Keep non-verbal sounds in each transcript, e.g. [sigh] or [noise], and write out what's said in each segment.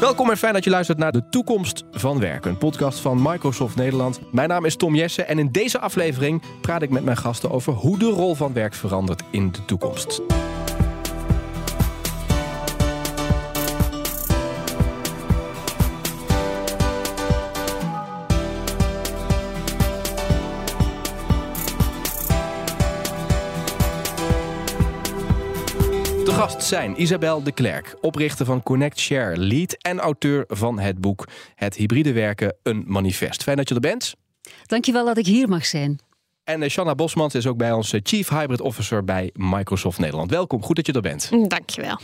Welkom en fijn dat je luistert naar De Toekomst van Werk, een podcast van Microsoft Nederland. Mijn naam is Tom Jessen en in deze aflevering praat ik met mijn gasten over hoe de rol van werk verandert in de toekomst. Gast zijn Isabel de Klerk, oprichter van Connect Share, lead en auteur van het boek Het hybride werken, een manifest. Fijn dat je er bent. Dankjewel dat ik hier mag zijn. En eh, Shanna Bosmans is ook bij ons eh, Chief Hybrid Officer bij Microsoft Nederland. Welkom, goed dat je er bent. Dankjewel.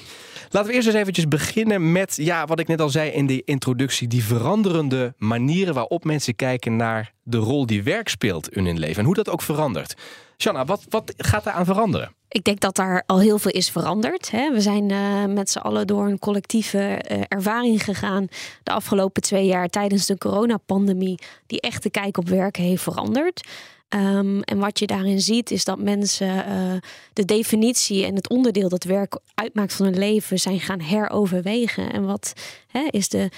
Laten we eerst eens eventjes beginnen met, ja, wat ik net al zei in de introductie, die veranderende manieren waarop mensen kijken naar de rol die werk speelt in hun leven en hoe dat ook verandert. Shanna, wat, wat gaat er aan veranderen? Ik denk dat daar al heel veel is veranderd. Hè. We zijn uh, met z'n allen door een collectieve uh, ervaring gegaan de afgelopen twee jaar tijdens de coronapandemie, die echt de kijk op werken heeft veranderd. Um, en wat je daarin ziet is dat mensen uh, de definitie en het onderdeel dat werk uitmaakt van hun leven zijn gaan heroverwegen. En wat hè, is de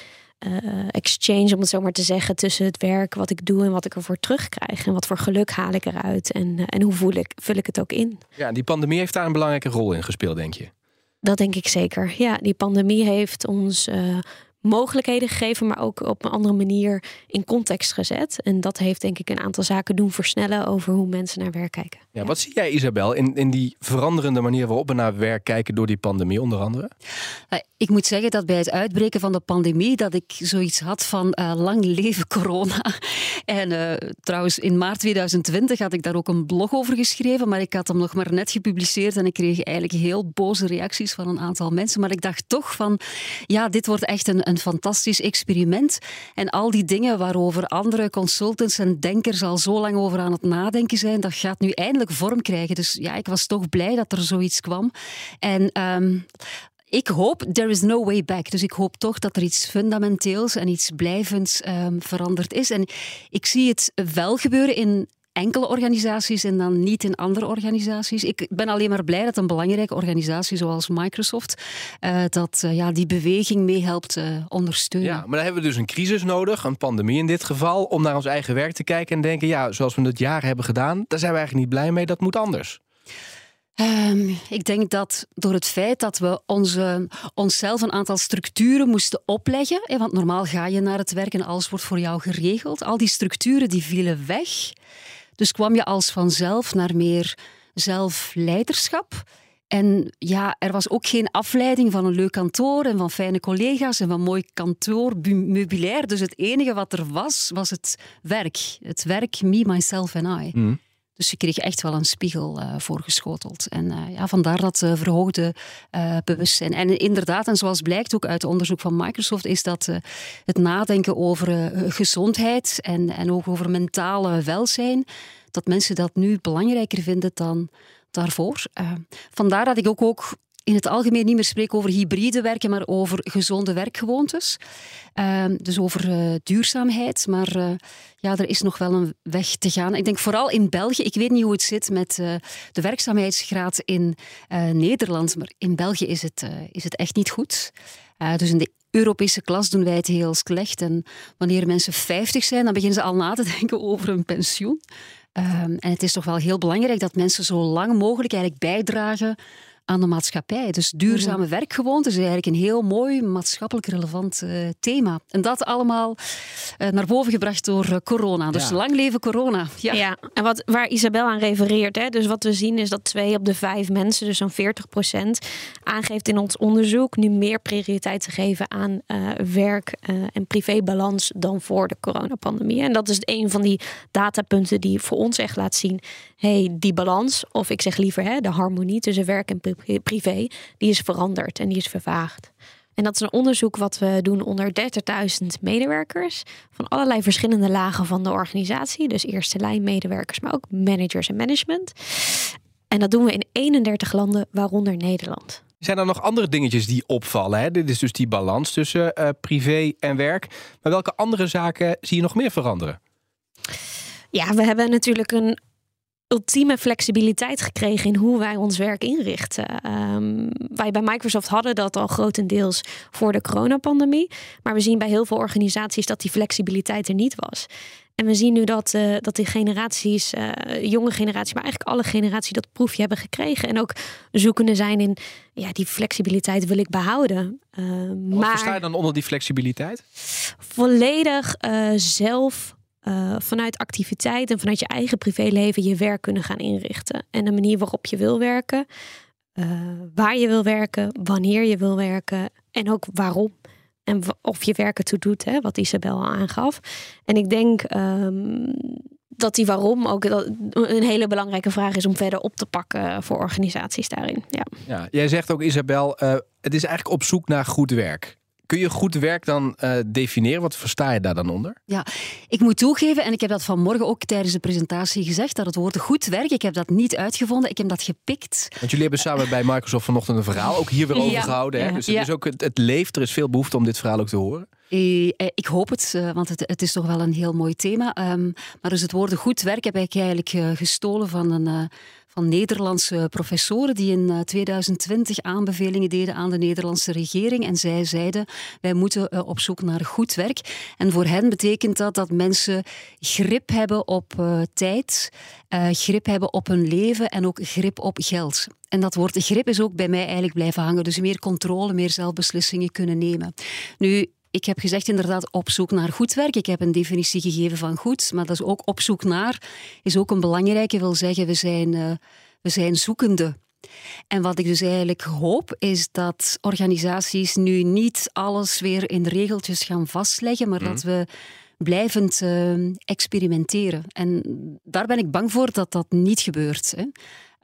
exchange, om het zo maar te zeggen, tussen het werk wat ik doe en wat ik ervoor terugkrijg. En wat voor geluk haal ik eruit en, uh, en hoe voel ik, vul ik het ook in. Ja, die pandemie heeft daar een belangrijke rol in gespeeld, denk je? Dat denk ik zeker. Ja, die pandemie heeft ons uh, mogelijkheden gegeven, maar ook op een andere manier in context gezet. En dat heeft denk ik een aantal zaken doen versnellen over hoe mensen naar werk kijken. Ja, ja. Wat zie jij, Isabel, in, in die veranderende manier waarop we naar werk kijken door die pandemie onder andere? Ik moet zeggen dat bij het uitbreken van de pandemie dat ik zoiets had van uh, lang leven corona. [laughs] En uh, trouwens, in maart 2020 had ik daar ook een blog over geschreven, maar ik had hem nog maar net gepubliceerd en ik kreeg eigenlijk heel boze reacties van een aantal mensen. Maar ik dacht toch van, ja, dit wordt echt een, een fantastisch experiment. En al die dingen waarover andere consultants en denkers al zo lang over aan het nadenken zijn, dat gaat nu eindelijk vorm krijgen. Dus ja, ik was toch blij dat er zoiets kwam. En um, ik hoop, there is no way back. Dus ik hoop toch dat er iets fundamenteels en iets blijvends um, veranderd is. En ik zie het wel gebeuren in enkele organisaties en dan niet in andere organisaties. Ik ben alleen maar blij dat een belangrijke organisatie zoals Microsoft uh, dat, uh, ja, die beweging meehelpt uh, ondersteunen. Ja, maar dan hebben we dus een crisis nodig, een pandemie in dit geval, om naar ons eigen werk te kijken en denken, ja, zoals we het jaren hebben gedaan, daar zijn we eigenlijk niet blij mee, dat moet anders. Um, ik denk dat door het feit dat we onze, onszelf een aantal structuren moesten opleggen, hè, want normaal ga je naar het werk en alles wordt voor jou geregeld, al die structuren die vielen weg. Dus kwam je als vanzelf naar meer zelfleiderschap. En ja, er was ook geen afleiding van een leuk kantoor en van fijne collega's en van mooi kantoormeubilair. Dus het enige wat er was, was het werk. Het werk, me, myself en I. Mm. Dus je kreeg echt wel een spiegel uh, voorgeschoteld. En uh, ja, vandaar dat uh, verhoogde bewustzijn. En inderdaad, en zoals blijkt ook uit onderzoek van Microsoft, is dat het nadenken over gezondheid en, en ook over mentale welzijn, dat mensen dat nu belangrijker vinden dan daarvoor. vandaar dat ik ook, ook in het algemeen niet meer spreek over hybride werken, maar over gezonde werkgewoontes. Uh, dus over uh, duurzaamheid. Maar uh, ja, er is nog wel een weg te gaan. Ik denk vooral in België. Ik weet niet hoe het zit met uh, de werkzaamheidsgraad in Nederland, maar in België is het, is het echt niet goed. dus in de Europese klas doen wij het heel slecht. En wanneer mensen 50 zijn, dan beginnen ze al na te [laughs] denken over een pensioen. Um, en het is toch wel heel belangrijk dat mensen zo lang mogelijk eigenlijk bijdragen aan de maatschappij. Dus duurzame mm-hmm. werkgewoonten is eigenlijk een heel mooi maatschappelijk relevant uh, thema. En dat allemaal uh, naar boven gebracht door uh, corona. Dus ja. lang leven corona. Ja, ja. en wat, waar Isabel aan refereert, hè, dus wat we zien is dat twee op de vijf mensen, dus zo'n 40 procent, aangeeft in ons onderzoek nu meer prioriteit te geven aan werk en privébalans dan voor de coronapandemie. En dat is een van die datapunten die voor ons echt laat zien, hey, die balans, of ik zeg liever hè, de harmonie tussen werk en privé, die is veranderd en die is vervaagd. En dat is een onderzoek wat we doen onder 30.000 medewerkers van allerlei verschillende lagen van de organisatie. Dus eerste lijn medewerkers, maar ook managers en management. En dat doen we in 31 landen, waaronder Nederland. Zijn er nog andere dingetjes die opvallen? Hè? Dit is dus die balans tussen uh, privé en werk. Maar welke andere zaken zie je nog meer veranderen? Ja, we hebben natuurlijk een ultieme flexibiliteit gekregen in hoe wij ons werk inrichten. Ehm, wij bij Microsoft hadden dat al grotendeels voor de coronapandemie. Maar we zien bij heel veel organisaties dat die flexibiliteit er niet was. En we zien nu dat, uh, dat die generaties, uh, jonge generatie, maar eigenlijk alle generaties dat proefje hebben gekregen. En ook zoekende zijn in ja, die flexibiliteit wil ik behouden. Uh, Wat maar versta je dan onder die flexibiliteit? Volledig zelf vanuit activiteit en vanuit je eigen privéleven je werk kunnen gaan inrichten. En de manier waarop je wil werken, waar je wil werken, wanneer je wil werken en ook waarom en of je werken toe doet, hè, wat Isabel al aangaf. En ik denk um, dat die waarom ook een hele belangrijke vraag is om verder op te pakken voor organisaties daarin. Ja, ja jij zegt ook, Isabel, uh, het is eigenlijk op zoek naar goed werk. Kun je goed werk dan uh, definiëren? Wat versta je daar dan onder? Ja, ik moet toegeven, en ik heb dat vanmorgen ook tijdens de presentatie gezegd, dat het woord goed werk, ik heb dat niet uitgevonden, ik heb dat gepikt. Want jullie hebben samen bij Microsoft vanochtend een verhaal, ook hier weer [laughs] overgehouden. Ja, hè? Dus het, is ook, het, het leeft, er is veel behoefte om dit verhaal ook te horen. Eh, ik hoop het, eh, want het, is toch wel een heel mooi thema. Um, maar dus het woord goed werk heb ik eigenlijk gestolen van een van Nederlandse professoren die in 2020 eh, aanbevelingen deden aan de Nederlandse regering. En zij zeiden, wij moeten eh, op zoek naar goed werk. En voor hen betekent dat dat mensen grip hebben op uh, tijd, grip hebben op hun leven en ook grip op geld. En dat woord grip is ook bij mij eigenlijk blijven hangen. Dus meer controle, meer zelfbeslissingen kunnen nemen. Nu, ik heb gezegd inderdaad op zoek naar goed werk. Ik heb een definitie gegeven van goed, maar dat is ook op zoek naar, is ook een belangrijke. wil zeggen, we zijn, uh, we zijn zoekende. En wat ik dus eigenlijk hoop, is dat organisaties nu niet alles weer in regeltjes gaan vastleggen, maar dat mhm. we blijvend uh, experimenteren. En daar ben ik bang voor dat dat niet gebeurt. Hè.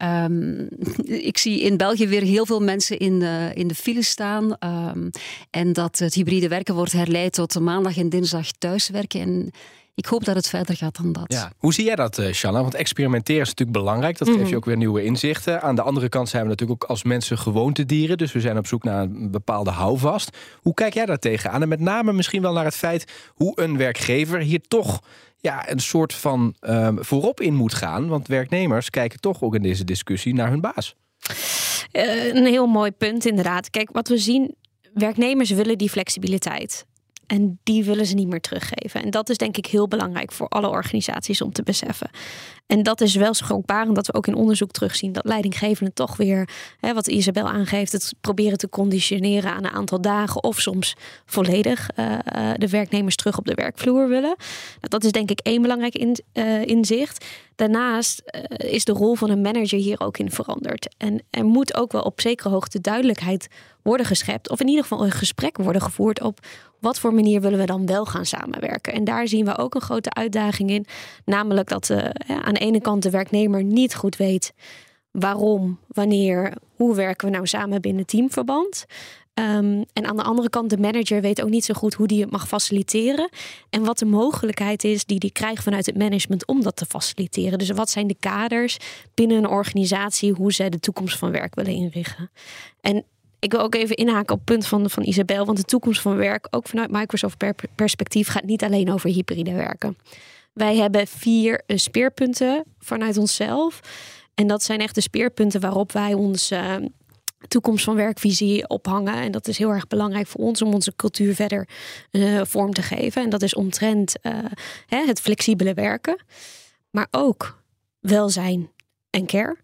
Um, ik zie in België weer heel veel mensen in de, in de file staan. Um, en dat het hybride werken wordt herleid tot maandag en dinsdag thuiswerken. En ik hoop dat het verder gaat dan dat. Ja. Hoe zie jij dat, uh, Shanna? Want experimenteren is natuurlijk belangrijk. Dat geeft mm je ook weer nieuwe inzichten. Aan de andere kant zijn we natuurlijk ook als mensen gewoontedieren. Dus we zijn op zoek naar een bepaalde houvast. Hoe kijk jij daar tegenaan? En met name misschien wel naar het feit hoe een werkgever hier toch ja, een soort van um, voorop in moet gaan. Want werknemers kijken toch ook in deze discussie naar hun baas. Uh, een heel mooi punt, inderdaad. Kijk, wat we zien, werknemers willen die flexibiliteit. En die willen ze niet meer teruggeven. En dat is denk ik heel belangrijk voor alle organisaties om te beseffen. En dat is wel schrokbarend dat we ook in onderzoek terugzien dat leidinggevenden toch weer, hè, wat Isabel aangeeft, het proberen te conditioneren aan een aantal dagen of soms volledig uh, de werknemers terug op de werkvloer willen. Nou, dat is denk ik één belangrijk uh, inzicht. Daarnaast is de rol van een manager hier ook in veranderd. En er moet ook wel op zekere hoogte duidelijkheid worden geschept, of in ieder geval een gesprek worden gevoerd op wat voor manier willen we dan wel gaan samenwerken. En daar zien we ook een grote uitdaging in, namelijk dat uh, aan de ene kant de werknemer niet goed weet waarom, wanneer, hoe werken we nou samen binnen teamverband. Um, en aan de andere kant, de manager weet ook niet zo goed hoe die het mag faciliteren. En wat de mogelijkheid is die die krijgt vanuit het management om dat te faciliteren. Dus wat zijn de kaders binnen een organisatie, hoe zij de toekomst van werk willen inrichten. En ik wil ook even inhaken op het punt van, van Isabel. Want de toekomst van werk, ook vanuit Microsoft perspectief, gaat niet alleen over hybride werken. Wij hebben vier eh, speerpunten vanuit onszelf. En dat zijn echt de speerpunten waarop wij onze uh, toekomst van werkvisie ophangen. En dat is heel erg belangrijk voor ons om onze cultuur verder uh, vorm te geven. En dat is omtrent hè, het flexibele werken. Maar ook welzijn en care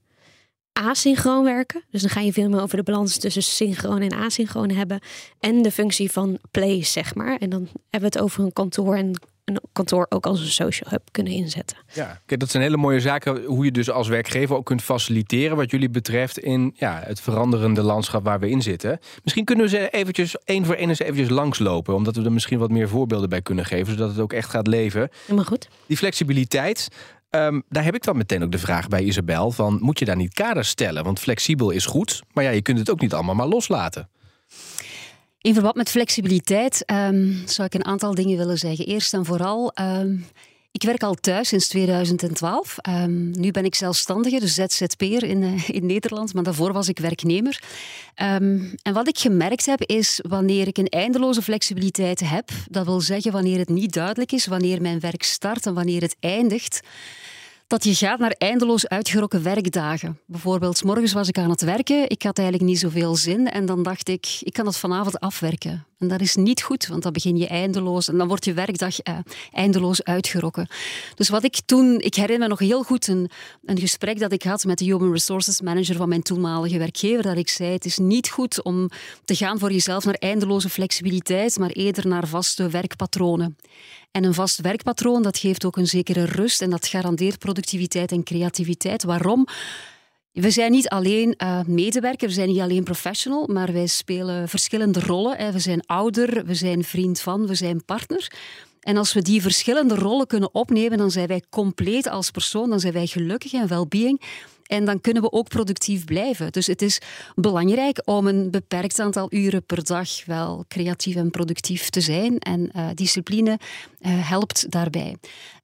asynchroon werken. Dus dan ga je veel meer over de balans tussen synchroon en asynchroon hebben. En de functie van place, zeg maar. En dan hebben we het over een kantoor en een kantoor ook als een social hub kunnen inzetten. Ja, kijk, dat zijn hele mooie zaken. Hoe je dus als werkgever ook kunt faciliteren wat jullie betreft in ja, het veranderende landschap waar we in zitten. Misschien kunnen we ze eventjes één voor één eens eventjes langslopen, omdat we er misschien wat meer voorbeelden bij kunnen geven, zodat het ook echt gaat leven. Maar goed. Die flexibiliteit, Um, daar heb ik dan meteen ook de vraag bij Isabel: van, moet je daar niet kaders stellen? Want flexibel is goed, maar ja, je kunt het ook niet allemaal maar loslaten. In verband met flexibiliteit um, zou ik een aantal dingen willen zeggen. Eerst en vooral, um, ik werk al thuis sinds 2012. Um, nu ben ik zelfstandige, dus ZZP'er in, uh, in Nederland, maar daarvoor was ik werknemer. Um, en wat ik gemerkt heb, is wanneer ik een eindeloze flexibiliteit heb, dat wil zeggen wanneer het niet duidelijk is wanneer mijn werk start en wanneer het eindigt, dat je gaat naar eindeloos uitgerokken werkdagen. Bijvoorbeeld, morgens was ik aan het werken, ik had eigenlijk niet zoveel zin en dan dacht ik, ik kan het vanavond afwerken. En dat is niet goed, want dan begin je eindeloos en dan wordt je werkdag eh, eindeloos uitgerokken. Dus wat ik toen, ik herinner me nog heel goed een, een gesprek dat ik had met de Human Resources Manager van mijn toenmalige werkgever, dat ik zei, het is niet goed om te gaan voor jezelf naar eindeloze flexibiliteit, maar eerder naar vaste werkpatronen. En een vast werkpatroon, dat geeft ook een zekere rust en dat garandeert productiviteit en creativiteit. Waarom? We zijn niet alleen uh, medewerker, we zijn niet alleen professional, maar wij spelen verschillende rollen. We zijn ouder, we zijn vriend van, we zijn partner. En als we die verschillende rollen kunnen opnemen, dan zijn wij compleet als persoon, dan zijn wij gelukkig en well-being. En dan kunnen we ook productief blijven. Dus het is belangrijk om een beperkt aantal uren per dag wel creatief en productief te zijn. En uh, discipline uh, helpt daarbij.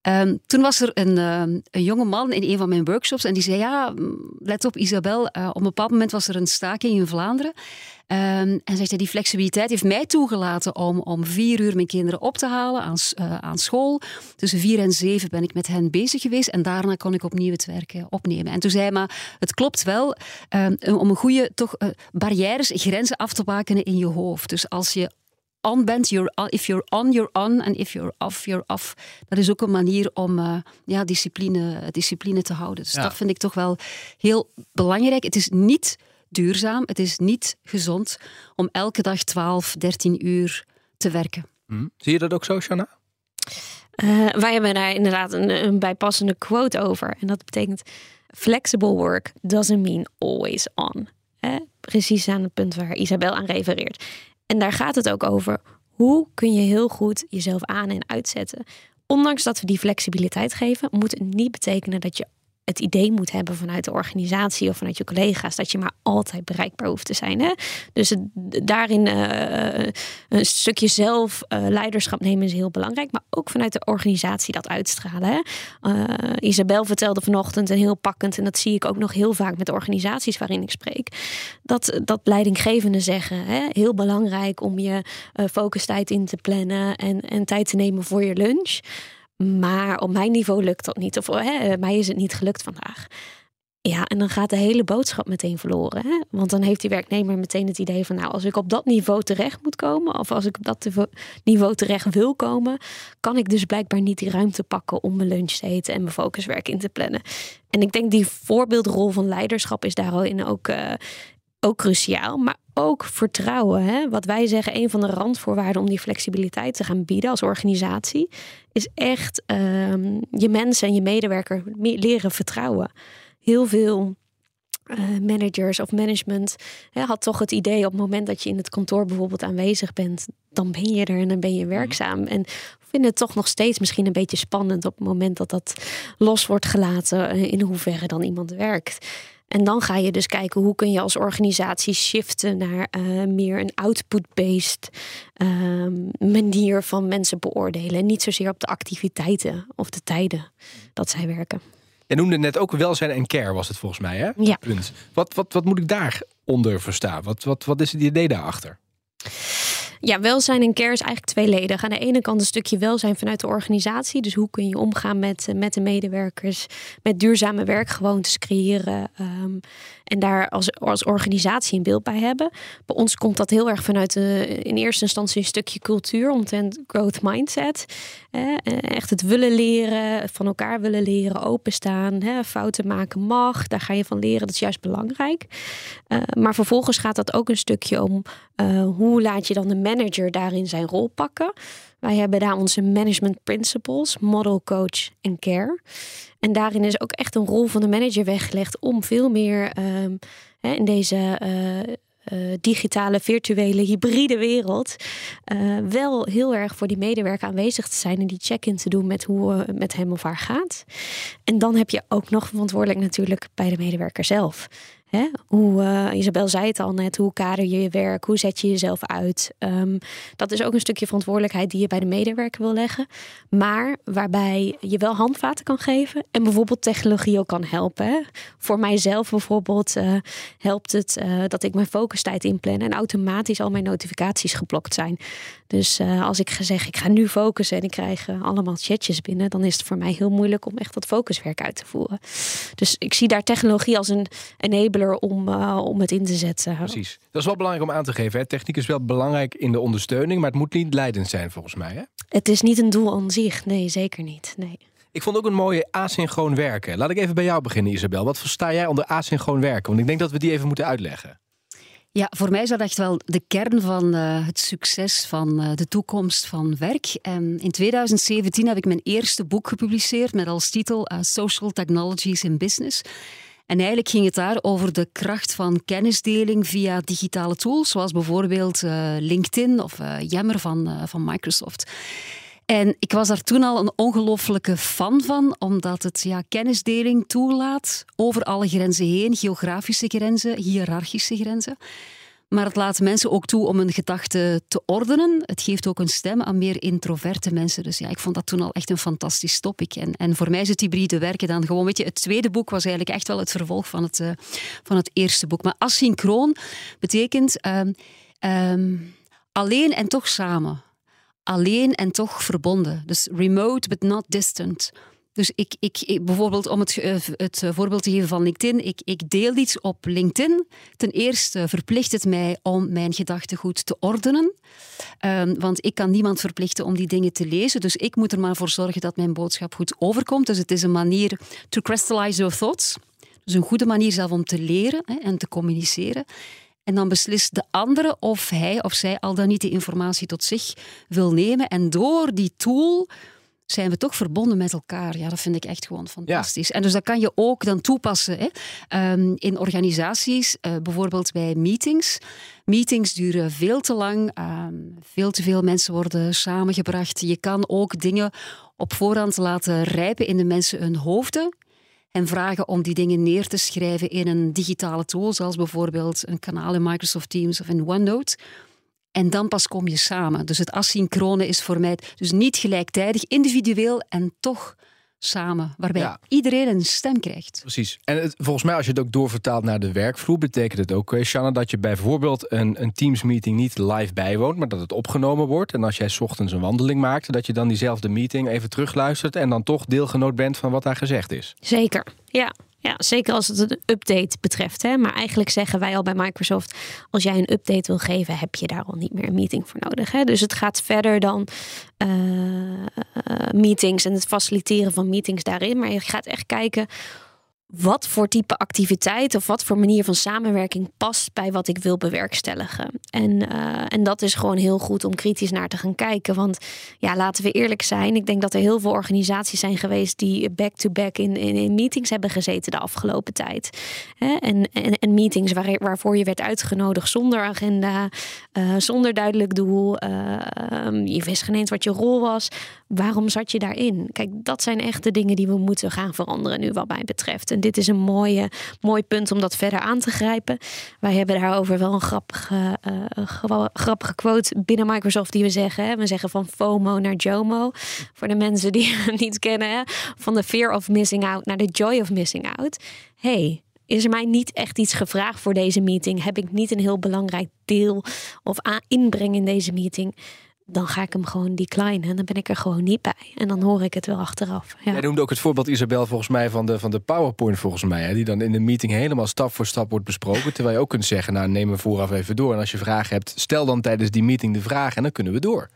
Um, toen was er een, uh, een, jonge man in een van mijn workshops en die zei: Ja, let op, Isabel. op een bepaald moment was er een staking in Vlaanderen. Um, en zegt hij, die flexibiliteit heeft mij toegelaten om om vier uur mijn kinderen op te halen aan, uh, aan school. Tussen vier en zeven ben ik met hen bezig geweest en daarna kon ik opnieuw het werk opnemen. En toen zei hij, maar het klopt wel um, om een goede toch, uh, barrières, grenzen af te bakenen in je hoofd. Dus als je on bent, you're on, if you're on, you're on. En if you're off, you're off. Dat is ook een manier om uh, ja, discipline, discipline te houden. Dus ja. dat vind ik toch wel heel belangrijk. Het is niet duurzaam, het is niet gezond om elke dag 12, 13 uur te werken. Hm. Zie je dat ook zo, Shanna? Uh, wij hebben daar inderdaad een, een bijpassende quote over. En dat betekent: flexible work doesn't mean always on. Eh, precies aan het punt waar Isabel aan refereert. En daar gaat het ook over. Hoe kun je heel goed jezelf aan en uitzetten? Ondanks dat we die flexibiliteit geven, moet het niet betekenen dat je het idee moet hebben vanuit de organisatie of vanuit je collega's dat je maar altijd bereikbaar hoeft te zijn. Hè? Dus daarin uh, een stukje zelf uh, leiderschap nemen is heel belangrijk, maar ook vanuit de organisatie dat uitstralen. Hè? Isabel vertelde vanochtend en heel pakkend, en dat zie ik ook nog heel vaak met organisaties waarin ik spreek, dat, dat leidinggevenden zeggen: hè? heel belangrijk om je focustijd in te plannen en, en tijd te nemen voor je lunch. Maar op mijn niveau lukt dat niet. Of hè, mij is het niet gelukt vandaag. Ja, en dan gaat de hele boodschap meteen verloren. Hè? Want dan heeft die werknemer meteen het idee van... nou, als ik op dat niveau terecht moet komen... of als ik op dat niveau terecht wil komen... kan ik dus blijkbaar niet die ruimte pakken... om mijn lunch te eten en mijn focuswerk in te plannen. En ik denk die voorbeeldrol van leiderschap... is daarin ook, uh, ook cruciaal. Maar ook vertrouwen. Hè? Wat wij zeggen, een van de randvoorwaarden om die flexibiliteit te gaan bieden als organisatie, is echt um, je mensen en je medewerker leren vertrouwen. Heel veel uh, managers of management hè, had toch het idee op het moment dat je in het kantoor bijvoorbeeld aanwezig bent, dan ben je er en dan ben je mhm. werkzaam. En vinden het toch nog steeds misschien een beetje spannend op het moment dat dat los wordt gelaten, in hoeverre dan iemand werkt. En dan ga je dus kijken hoe kun je als organisatie shiften naar uh, meer een output-based uh, manier van mensen beoordelen. En niet zozeer op de activiteiten of de tijden dat zij werken. Je noemde net ook welzijn en care was het volgens mij, hè? Ja. Punt. Wat, wat, wat moet ik daaronder verstaan? Wat, wat, wat is het idee daarachter? Ja, welzijn en care is eigenlijk tweeledig. Aan de ene kant een stukje welzijn vanuit de organisatie. Dus hoe kun je omgaan met, eh, met de medewerkers, met duurzame werkgewoontes creëren. Um, en daar als, als organisatie een beeld bij hebben. Bij ons komt dat heel erg vanuit de, in eerste instantie een stukje cultuur, omtrent growth mindset. Eh, echt het willen leren, van elkaar willen leren, openstaan, hè, fouten maken mag. Daar ga je van leren, dat is juist belangrijk. Uh, maar vervolgens gaat dat ook een stukje om hoe laat je dan de manager daarin zijn rol pakken. Wij hebben daar onze management principles, model, coach en care. En daarin is ook echt een rol van de manager weggelegd om veel meer hè, in deze uh, uh, digitale, virtuele, hybride wereld uh, wel heel erg voor die medewerker aanwezig te zijn en die check-in te doen met hoe het met hem of haar gaat. En dan heb je ook nog verantwoordelijk natuurlijk bij de medewerker zelf. Hè? Hoe, uh, Isabel zei het al net, hoe kader je je werk, hoe zet je jezelf uit. Um, dat is ook een stukje verantwoordelijkheid die je bij de medewerker wil leggen. Maar waarbij je wel handvaten kan geven en bijvoorbeeld technologie ook kan helpen. Voor mijzelf bijvoorbeeld uh, helpt het uh, dat ik mijn focustijd inplan en automatisch al mijn notificaties geblokt zijn. Dus als ik zeg ik ga nu focussen en ik krijg allemaal chatjes binnen, dan is het voor mij heel moeilijk om echt dat focuswerk uit te voeren. Dus ik zie daar technologie als een enabler om, uh, om het in te zetten. Precies. Dat is wel belangrijk om aan te geven. Hè? Techniek is wel belangrijk in de ondersteuning, maar het moet niet leidend zijn volgens mij. Hè? Het is niet een doel aan zich. Nee, zeker niet. Nee. Ik vond ook een mooie asynchroon werken. Laat ik even bij jou beginnen, Isabel. Wat versta jij onder asynchroon werken? Want ik denk dat we die even moeten uitleggen. Ja, voor mij is dat echt wel de kern van uh, het succes van uh, de toekomst van werk. En in 2017 heb ik mijn eerste boek gepubliceerd met als titel uh, Social Technologies in Business. En eigenlijk ging het daar over de kracht van kennisdeling via digitale tools, zoals bijvoorbeeld uh, LinkedIn of uh, Yammer van, uh, van Microsoft. En ik was daar toen al een ongelofelijke fan van, omdat het ja, kennisdeling toelaat over alle grenzen heen, geografische grenzen, hiërarchische grenzen. Maar het laat mensen ook toe om hun gedachten te ordenen. Het geeft ook een stem aan meer introverte mensen. Dus ja, ik vond dat toen al echt een fantastisch topic. En, en voor mij is het hybride werken dan gewoon, weet je, het tweede boek was eigenlijk echt wel het vervolg van het, uh, van het eerste boek. Maar asynchroon betekent um, um, alleen en toch samen. Alleen en toch verbonden. Dus remote but not distant. Dus ik, ik, bijvoorbeeld om het, eh, het voorbeeld te geven van LinkedIn, ik, ik deel iets op LinkedIn. Ten eerste verplicht het mij om mijn gedachtegoed te ordenen. Um, want ik kan niemand verplichten om die dingen te lezen. Dus ik moet er maar voor zorgen dat mijn boodschap goed overkomt. Dus het is een manier to crystallize your thoughts. Dus een goede manier zelf om te leren hè, en te communiceren. En dan beslist de andere of hij of zij al dan niet die informatie tot zich wil nemen. En door die tool zijn we toch verbonden met elkaar. Ja, dat vind ik echt gewoon fantastisch. Ja. En dus dat kan je ook dan toepassen hè? Um, in organisaties, uh, bijvoorbeeld bij meetings. Meetings duren veel te lang, um, veel te veel mensen worden samengebracht. Je kan ook dingen op voorhand laten rijpen in de mensen hun hoofden en vragen om die dingen neer te schrijven in een digitale tool, zoals bijvoorbeeld een kanaal in Microsoft Teams of in OneNote. En dan pas kom je samen. Dus het asynchrone is voor mij dus niet gelijktijdig, individueel en toch samen, waarbij iedereen een stem krijgt. Precies. En het, volgens mij, als je het ook doorvertaalt naar de werkvloer, betekent het ook, eh, Shanna, dat je bijvoorbeeld een, een Teams-meeting niet live bijwoont, maar dat het opgenomen wordt. En als jij ochtends een wandeling maakt, dat je dan diezelfde meeting even terugluistert en dan toch deelgenoot bent van wat daar gezegd is. Zeker, ja. Ja, zeker als het een update betreft. Hè. Maar eigenlijk zeggen wij al bij Microsoft: als jij een update wil geven, heb je daar al niet meer een meeting voor nodig. Hè. Dus het gaat verder dan uh, meetings en het faciliteren van meetings daarin. Maar je gaat echt kijken wat voor type activiteit of wat voor manier van samenwerking past bij wat ik wil bewerkstelligen. En, uh, en dat is gewoon heel goed om kritisch naar te gaan kijken. Want ja, laten we eerlijk zijn. Ik denk dat er heel veel organisaties zijn geweest die back-to-back in, in, in, meetings hebben gezeten de afgelopen tijd. Hè? En, en, meetings waar, waarvoor je werd uitgenodigd zonder agenda, uh, zonder duidelijk doel. Uh, je wist geen eens wat je rol was. Waarom zat je daarin? Kijk, dat zijn echt de dingen die we moeten gaan veranderen nu wat mij betreft. En dit is een mooie, mooi punt om dat verder aan te grijpen. Wij hebben daarover wel een grappige, uh, grappige quote binnen Microsoft die we zeggen. Hè? We zeggen van FOMO naar JOMO. Voor de mensen die [laughs] het niet kennen. Hè? Van de fear of missing out naar de joy of missing out. Hey, is er mij niet echt iets gevraagd voor deze meeting? Heb ik niet een heel belangrijk deel of inbreng in deze meeting? Dan ga ik hem gewoon declinen. En dan ben ik er gewoon niet bij. En dan hoor ik het wel achteraf. Ja. Jij noemde ook het voorbeeld, Isabel, volgens mij van de, van de PowerPoint, volgens mij. Hè, die dan in de meeting helemaal stap voor stap wordt besproken. Terwijl je ook kunt zeggen, nou neem me vooraf even door. En als je vragen hebt, stel dan tijdens die meeting de vraag en dan kunnen we door.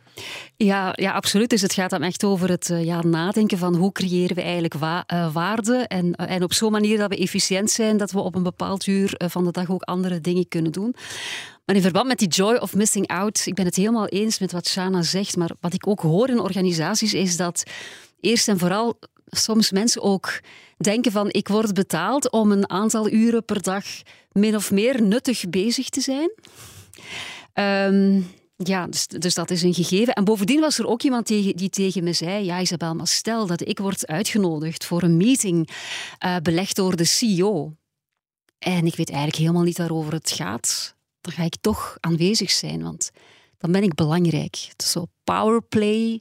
Ja, ja, absoluut. Dus het gaat dan echt over het uh, ja, nadenken van hoe creëren we eigenlijk wa uh, waarde. En, uh, en op zo'n manier dat we efficiënt zijn, dat we op een bepaald uur van de dag ook andere dingen kunnen doen. Maar in verband met die joy of missing out, ik ben het helemaal eens met wat Shana zegt, maar wat ik ook hoor in organisaties is dat eerst en vooral soms mensen ook denken van ik word betaald om een aantal uren per dag min of meer nuttig bezig te zijn. Um, ja, dus, dus, dat is een gegeven. En bovendien was er ook iemand die, tegen me zei: Ja, Isabel, maar stel dat ik word uitgenodigd voor een meeting uh, belegd door de CEO. en ik weet eigenlijk helemaal niet waarover het gaat, dan ga ik toch aanwezig zijn, want dan ben ik belangrijk. Zo powerplay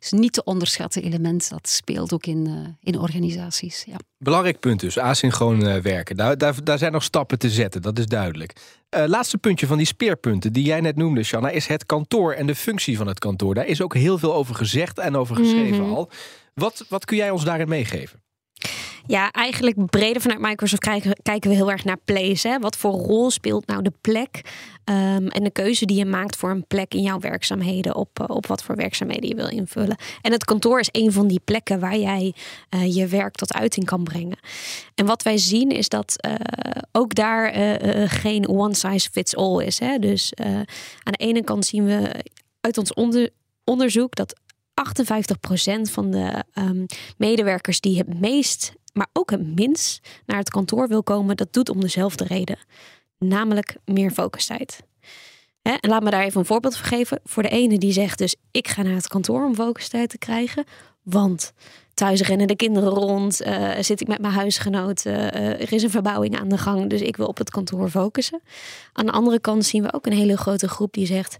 is niet te onderschatten element. Dat speelt ook in, uh, in organisaties. Ja. Belangrijk punt dus, asynchroon uh, werken. Daar, daar, daar zijn nog stappen te zetten, dat is duidelijk. Uh, laatste puntje van die speerpunten die jij net noemde, Shanna, is het kantoor en de functie van het kantoor. Daar is ook heel veel over gezegd en over geschreven Mhm. al. Wat, wat kun jij ons daarin meegeven? Ja, eigenlijk breder vanuit Microsoft kijken, kijken we heel erg naar place. Hè? Wat voor rol speelt nou de plek um, en de keuze die je maakt voor een plek in jouw werkzaamheden, op, uh, op wat voor werkzaamheden je wil invullen. En het kantoor is een van die plekken waar jij uh, je werk tot uiting kan brengen. En wat wij zien is dat uh, ook daar geen one size fits all is. Hè? Dus aan de ene kant zien we uit ons onder, onderzoek dat 58% van de um, medewerkers die het meest, maar ook het minst naar het kantoor wil komen, dat doet om dezelfde reden. Namelijk meer focustijd. Hè? En laat me daar even een voorbeeld van geven. Voor de ene die zegt dus, ik ga naar het kantoor om focustijd te krijgen. Want thuis rennen de kinderen rond, uh, zit ik met mijn huisgenoten, uh, er is een verbouwing aan de gang, dus ik wil op het kantoor focussen. Aan de andere kant zien we ook een hele grote groep die zegt,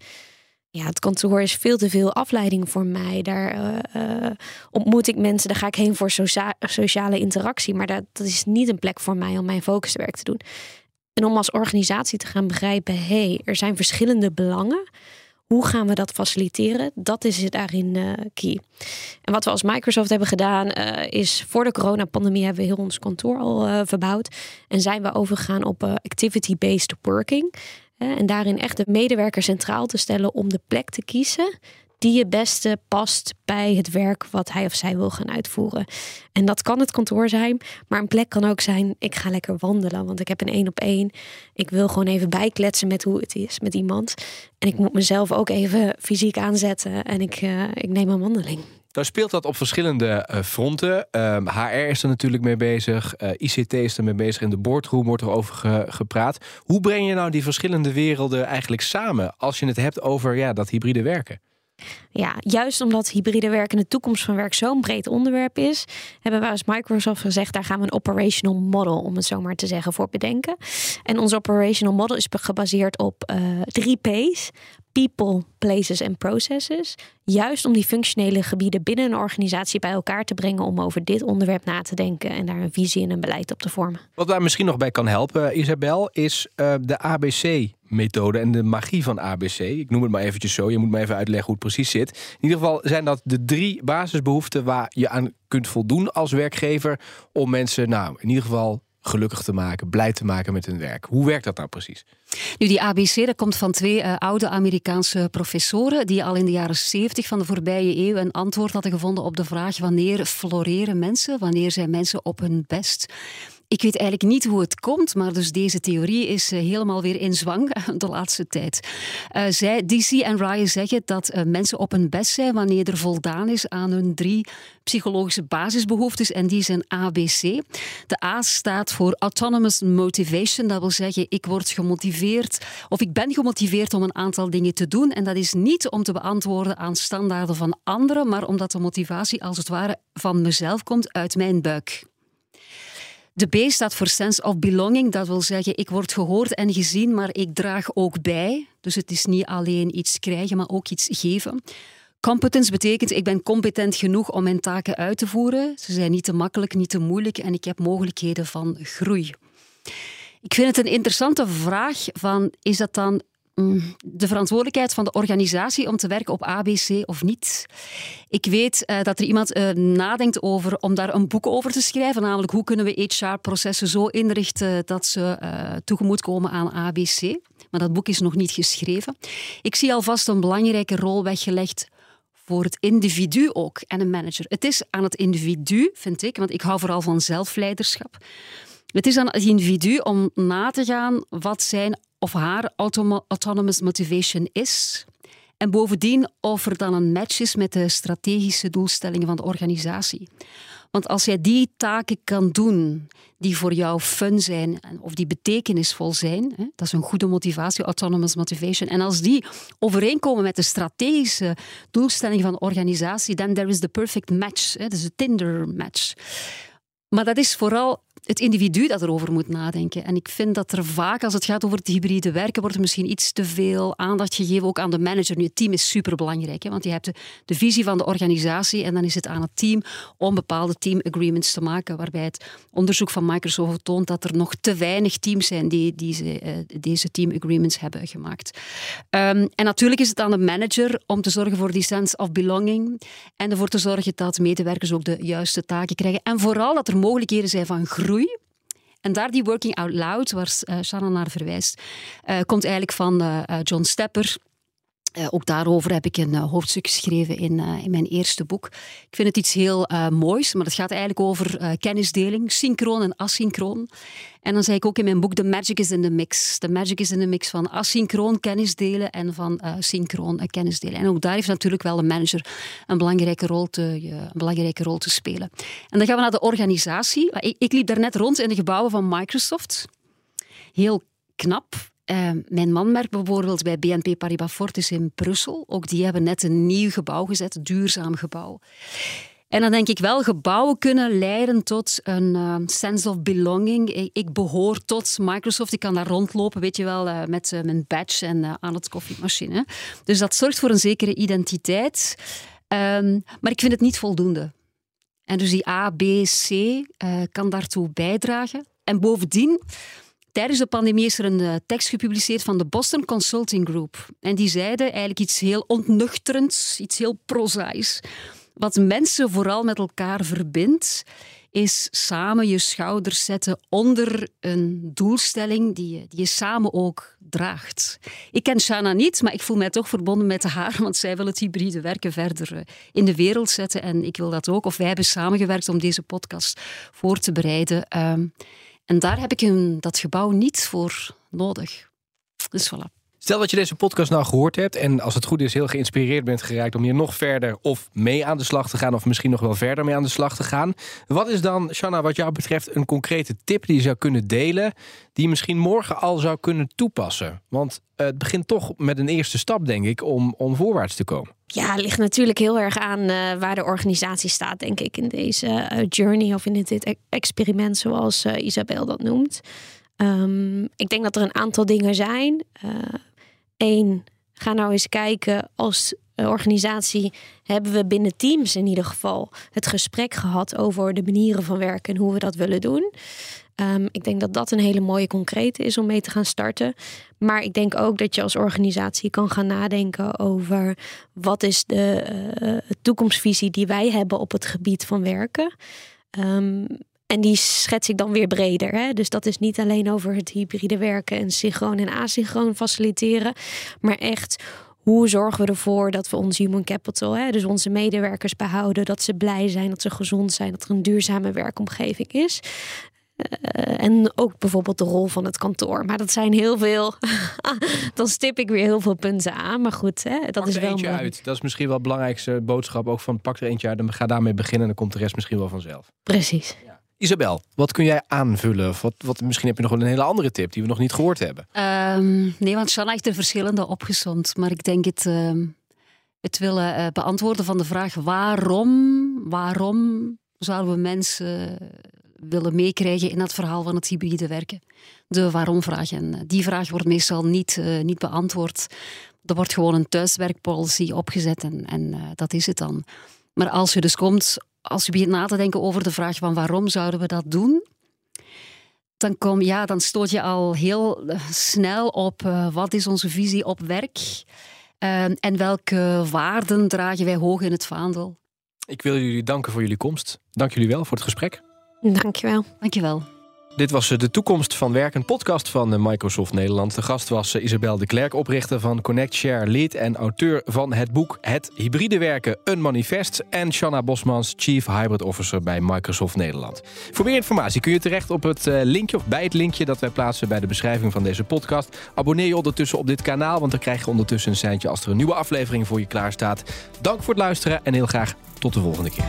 ja, het kantoor is veel te veel afleiding voor mij. Daar uh, uh, ontmoet ik mensen, daar ga ik heen voor socia sociale interactie. Maar dat, dat, is niet een plek voor mij om mijn focuswerk te doen. En om als organisatie te gaan begrijpen, hé, hey, er zijn verschillende belangen. Hoe gaan we dat faciliteren? Dat is het daarin uh, key. En wat we als Microsoft hebben gedaan, is voor de coronapandemie hebben we heel ons kantoor al verbouwd. En zijn we overgegaan op activity-based working. En daarin echt de medewerker centraal te stellen om de plek te kiezen die het beste past bij het werk wat hij of zij wil gaan uitvoeren. En dat kan het kantoor zijn, maar een plek kan ook zijn: ik ga lekker wandelen, want ik heb een één op één. Ik wil gewoon even bijkletsen met hoe het is met iemand. En ik moet mezelf ook even fysiek aanzetten en ik, uh, ik neem een wandeling. Nou speelt dat op verschillende uh, fronten. HR is er natuurlijk mee bezig. Uh, ICT is er mee bezig. In de boardroom wordt er over ge gepraat. Hoe breng je nou die verschillende werelden eigenlijk samen... als je het hebt over ja, dat hybride werken? Ja, juist omdat hybride werken de toekomst van werk zo'n breed onderwerp is, hebben wij als Microsoft gezegd, daar gaan we een operational model, om het zo maar te zeggen, voor bedenken. En ons operational model is gebaseerd op uh, drie P's. People, places en processes. Juist om die functionele gebieden binnen een organisatie bij elkaar te brengen om over dit onderwerp na te denken en daar een visie en een beleid op te vormen. Wat daar misschien nog bij kan helpen, Isabel, is uh, de ABC methode en de magie van ABC. Ik noem het maar eventjes zo. Je moet me even uitleggen hoe het precies zit. In ieder geval zijn dat de drie basisbehoeften waar je aan kunt voldoen als werkgever om mensen, nou, in ieder geval gelukkig te maken, blij te maken met hun werk. Hoe werkt dat nou precies? Nu, die ABC dat komt van twee uh, oude Amerikaanse professoren die al in de jaren 70 van de voorbije eeuw een antwoord hadden gevonden op de vraag wanneer floreren mensen, wanneer zijn mensen op hun best. Ik weet eigenlijk niet hoe het komt, maar dus deze theorie is uh, helemaal weer in zwang [laughs] de laatste tijd. Uh, zij, DC en Ryan zeggen dat uh, mensen op hun best zijn wanneer er voldaan is aan hun drie psychologische basisbehoeftes en die zijn ABC. De A staat voor Autonomous Motivation, dat wil zeggen ik word gemotiveerd of ik ben gemotiveerd om een aantal dingen te doen en dat is niet om te beantwoorden aan standaarden van anderen, maar omdat de motivatie als het ware van mezelf komt uit mijn buik. De B staat voor sense of belonging. Dat wil zeggen, ik word gehoord en gezien, maar ik draag ook bij. Dus het is niet alleen iets krijgen, maar ook iets geven. Competence betekent, ik ben competent genoeg om mijn taken uit te voeren. Ze zijn niet te makkelijk, niet te moeilijk en ik heb mogelijkheden van groei. Ik vind het een interessante vraag van, is dat dan de verantwoordelijkheid van de organisatie om te werken op ABC of niet. Ik weet uh, dat er iemand uh, nadenkt over om daar een boek over te schrijven, namelijk hoe kunnen we HR-processen zo inrichten dat ze uh, tegemoetkomen aan ABC. Maar dat boek is nog niet geschreven. Ik zie alvast een belangrijke rol weggelegd voor het individu ook en een manager. Het is aan het individu, vind ik, want ik hou vooral van zelfleiderschap. Het is aan het individu om na te gaan wat zijn of haar autonomous motivation is. En bovendien of er dan een match is met de strategische doelstellingen van de organisatie. Want als jij die taken kan doen die voor jou fun zijn of die betekenisvol zijn, dat is een goede motivatie, autonomous motivation. En als die overeenkomen met de strategische doelstellingen van de organisatie, then there is the perfect match, dus de Tinder match. Maar dat is vooral het individu dat erover moet nadenken. En ik vind dat er vaak, als het gaat over het hybride werken, wordt er misschien iets te veel aandacht gegeven ook aan de manager. Nu, het team is superbelangrijk, hè, want je hebt de, visie van de organisatie en dan is het aan het team om bepaalde team agreements te maken, waarbij het onderzoek van Microsoft toont dat er nog te weinig teams zijn die, deze team agreements hebben gemaakt. Um, en natuurlijk is het aan de manager om te zorgen voor die sense of belonging en ervoor te zorgen dat medewerkers ook de juiste taken krijgen en vooral dat er mogelijkheden zijn van groei en daar die working out loud, waar uh, Shannon naar verwijst, uh, komt eigenlijk van uh, John Stepper. Uh, ook daarover heb ik een uh, hoofdstuk geschreven in, uh, in mijn eerste boek. Ik vind het iets heel moois, maar het gaat eigenlijk over kennisdeling, synchroon en asynchroon. En dan zei ik ook in mijn boek, the magic is in the mix. The magic is in the mix van asynchroon kennisdelen en van synchroon kennisdelen. En ook daar heeft natuurlijk wel de manager een belangrijke rol te, een belangrijke rol te spelen. En dan gaan we naar de organisatie. Ik, ik liep daar net rond in de gebouwen van Microsoft. Heel knap, uh, mijn man werkt bijvoorbeeld bij BNP Paribas Fortis in Brussel. Ook die hebben net een nieuw gebouw gezet, een duurzaam gebouw. En dan denk ik wel, gebouwen kunnen leiden tot een uh, sense of belonging. Ik, ik, behoor tot Microsoft, ik kan daar rondlopen, weet je wel, uh, met mijn badge en aan het koffiemachine. Dus dat zorgt voor een zekere identiteit. Um, maar ik vind het niet voldoende. En dus die A, B, C kan daartoe bijdragen. En bovendien Tijdens de pandemie is er een uh, tekst gepubliceerd van de Boston Consulting Group. En die zeiden eigenlijk iets heel ontnuchterends, iets heel prozaïs. Wat mensen vooral met elkaar verbindt, is samen je schouders zetten onder een doelstelling die je, die je samen ook draagt. Ik ken Shana niet, maar ik voel mij toch verbonden met haar, want zij wil het hybride werken verder eh, in de wereld zetten en ik wil dat ook. Of wij hebben samengewerkt om deze podcast voor te bereiden. Uh, en daar heb ik een, dat gebouw niet voor nodig. Dus voilà. Stel dat je deze podcast nou gehoord hebt en als het goed is heel geïnspireerd bent geraakt om hier nog verder of mee aan de slag te gaan of misschien nog wel verder mee aan de slag te gaan. Wat is dan, Shanna, wat jou betreft een concrete tip die je zou kunnen delen die je misschien morgen al zou kunnen toepassen? Want het begint toch met een eerste stap, denk ik, om, om voorwaarts te komen. Ja, ligt natuurlijk heel erg aan uh, waar de organisatie staat, denk ik, in deze uh, journey of in dit e-, experiment, zoals uh, Isabel dat noemt. Um, ik denk dat er een aantal dingen zijn. Eén, ga nou eens kijken als organisatie hebben we binnen teams in ieder geval het gesprek gehad over de manieren van werken en hoe we dat willen doen. Um, ik denk dat dat een hele mooie concrete is om mee te gaan starten. Maar ik denk ook dat je als organisatie kan gaan nadenken over wat is de uh, toekomstvisie die wij hebben op het gebied van werken. Um, en die schets ik dan weer breder. Hè? Dus dat is niet alleen over het hybride werken en synchroon en asynchroon faciliteren, maar echt hoe zorgen we ervoor dat we ons human capital, hè, dus onze medewerkers behouden, dat ze blij zijn, dat ze gezond zijn, dat er een duurzame werkomgeving is. Uh, en ook bijvoorbeeld de rol van het kantoor. Maar dat zijn heel veel. [laughs] dan stip ik weer heel veel punten aan. Maar goed, hè, dat pak is er wel. eentje uit. Dat is misschien wel de belangrijkste boodschap ook van pak er eentje uit en ga daarmee beginnen. En dan komt de rest misschien wel vanzelf. Precies. Isabel, wat kun jij aanvullen? Wat, wat, misschien heb je nog wel een hele andere tip die we nog niet gehoord hebben. Um, nee, want Shanna heeft er verschillende opgezond. Maar ik denk het, uh, het willen uh, beantwoorden van de vraag waarom, waarom zouden we mensen willen meekrijgen in dat verhaal van het hybride werken? De waarom-vraag. En eh, die vraag wordt meestal niet, uh, niet beantwoord. Er wordt gewoon een thuiswerkpolicy opgezet en, en dat is het dan. Maar als je dus komt als je begint na te denken over de vraag van waarom zouden we dat doen, dan, kom, ja, dan stoot je al heel eh, snel op uh, wat is onze visie op werk uh, en welke waarden dragen wij hoog in het vaandel. Ik wil jullie danken voor jullie komst. Dank jullie wel voor het gesprek. Dankjewel. Dankjewel. Dit was de toekomst van werk, een podcast van Microsoft Nederland. De gast was Isabel de Klerk, oprichter van Connect Share Lead en auteur van het boek Het hybride werken, een manifest. En Shanna Bosmans, Chief Hybrid Officer bij Microsoft Nederland. Voor meer informatie kun je terecht op het linkje of bij het linkje dat wij plaatsen bij de beschrijving van deze podcast. Abonneer je ondertussen op dit kanaal, want dan krijg je ondertussen een seintje als er een nieuwe aflevering voor je klaar staat. Dank voor het luisteren en heel graag tot de volgende keer.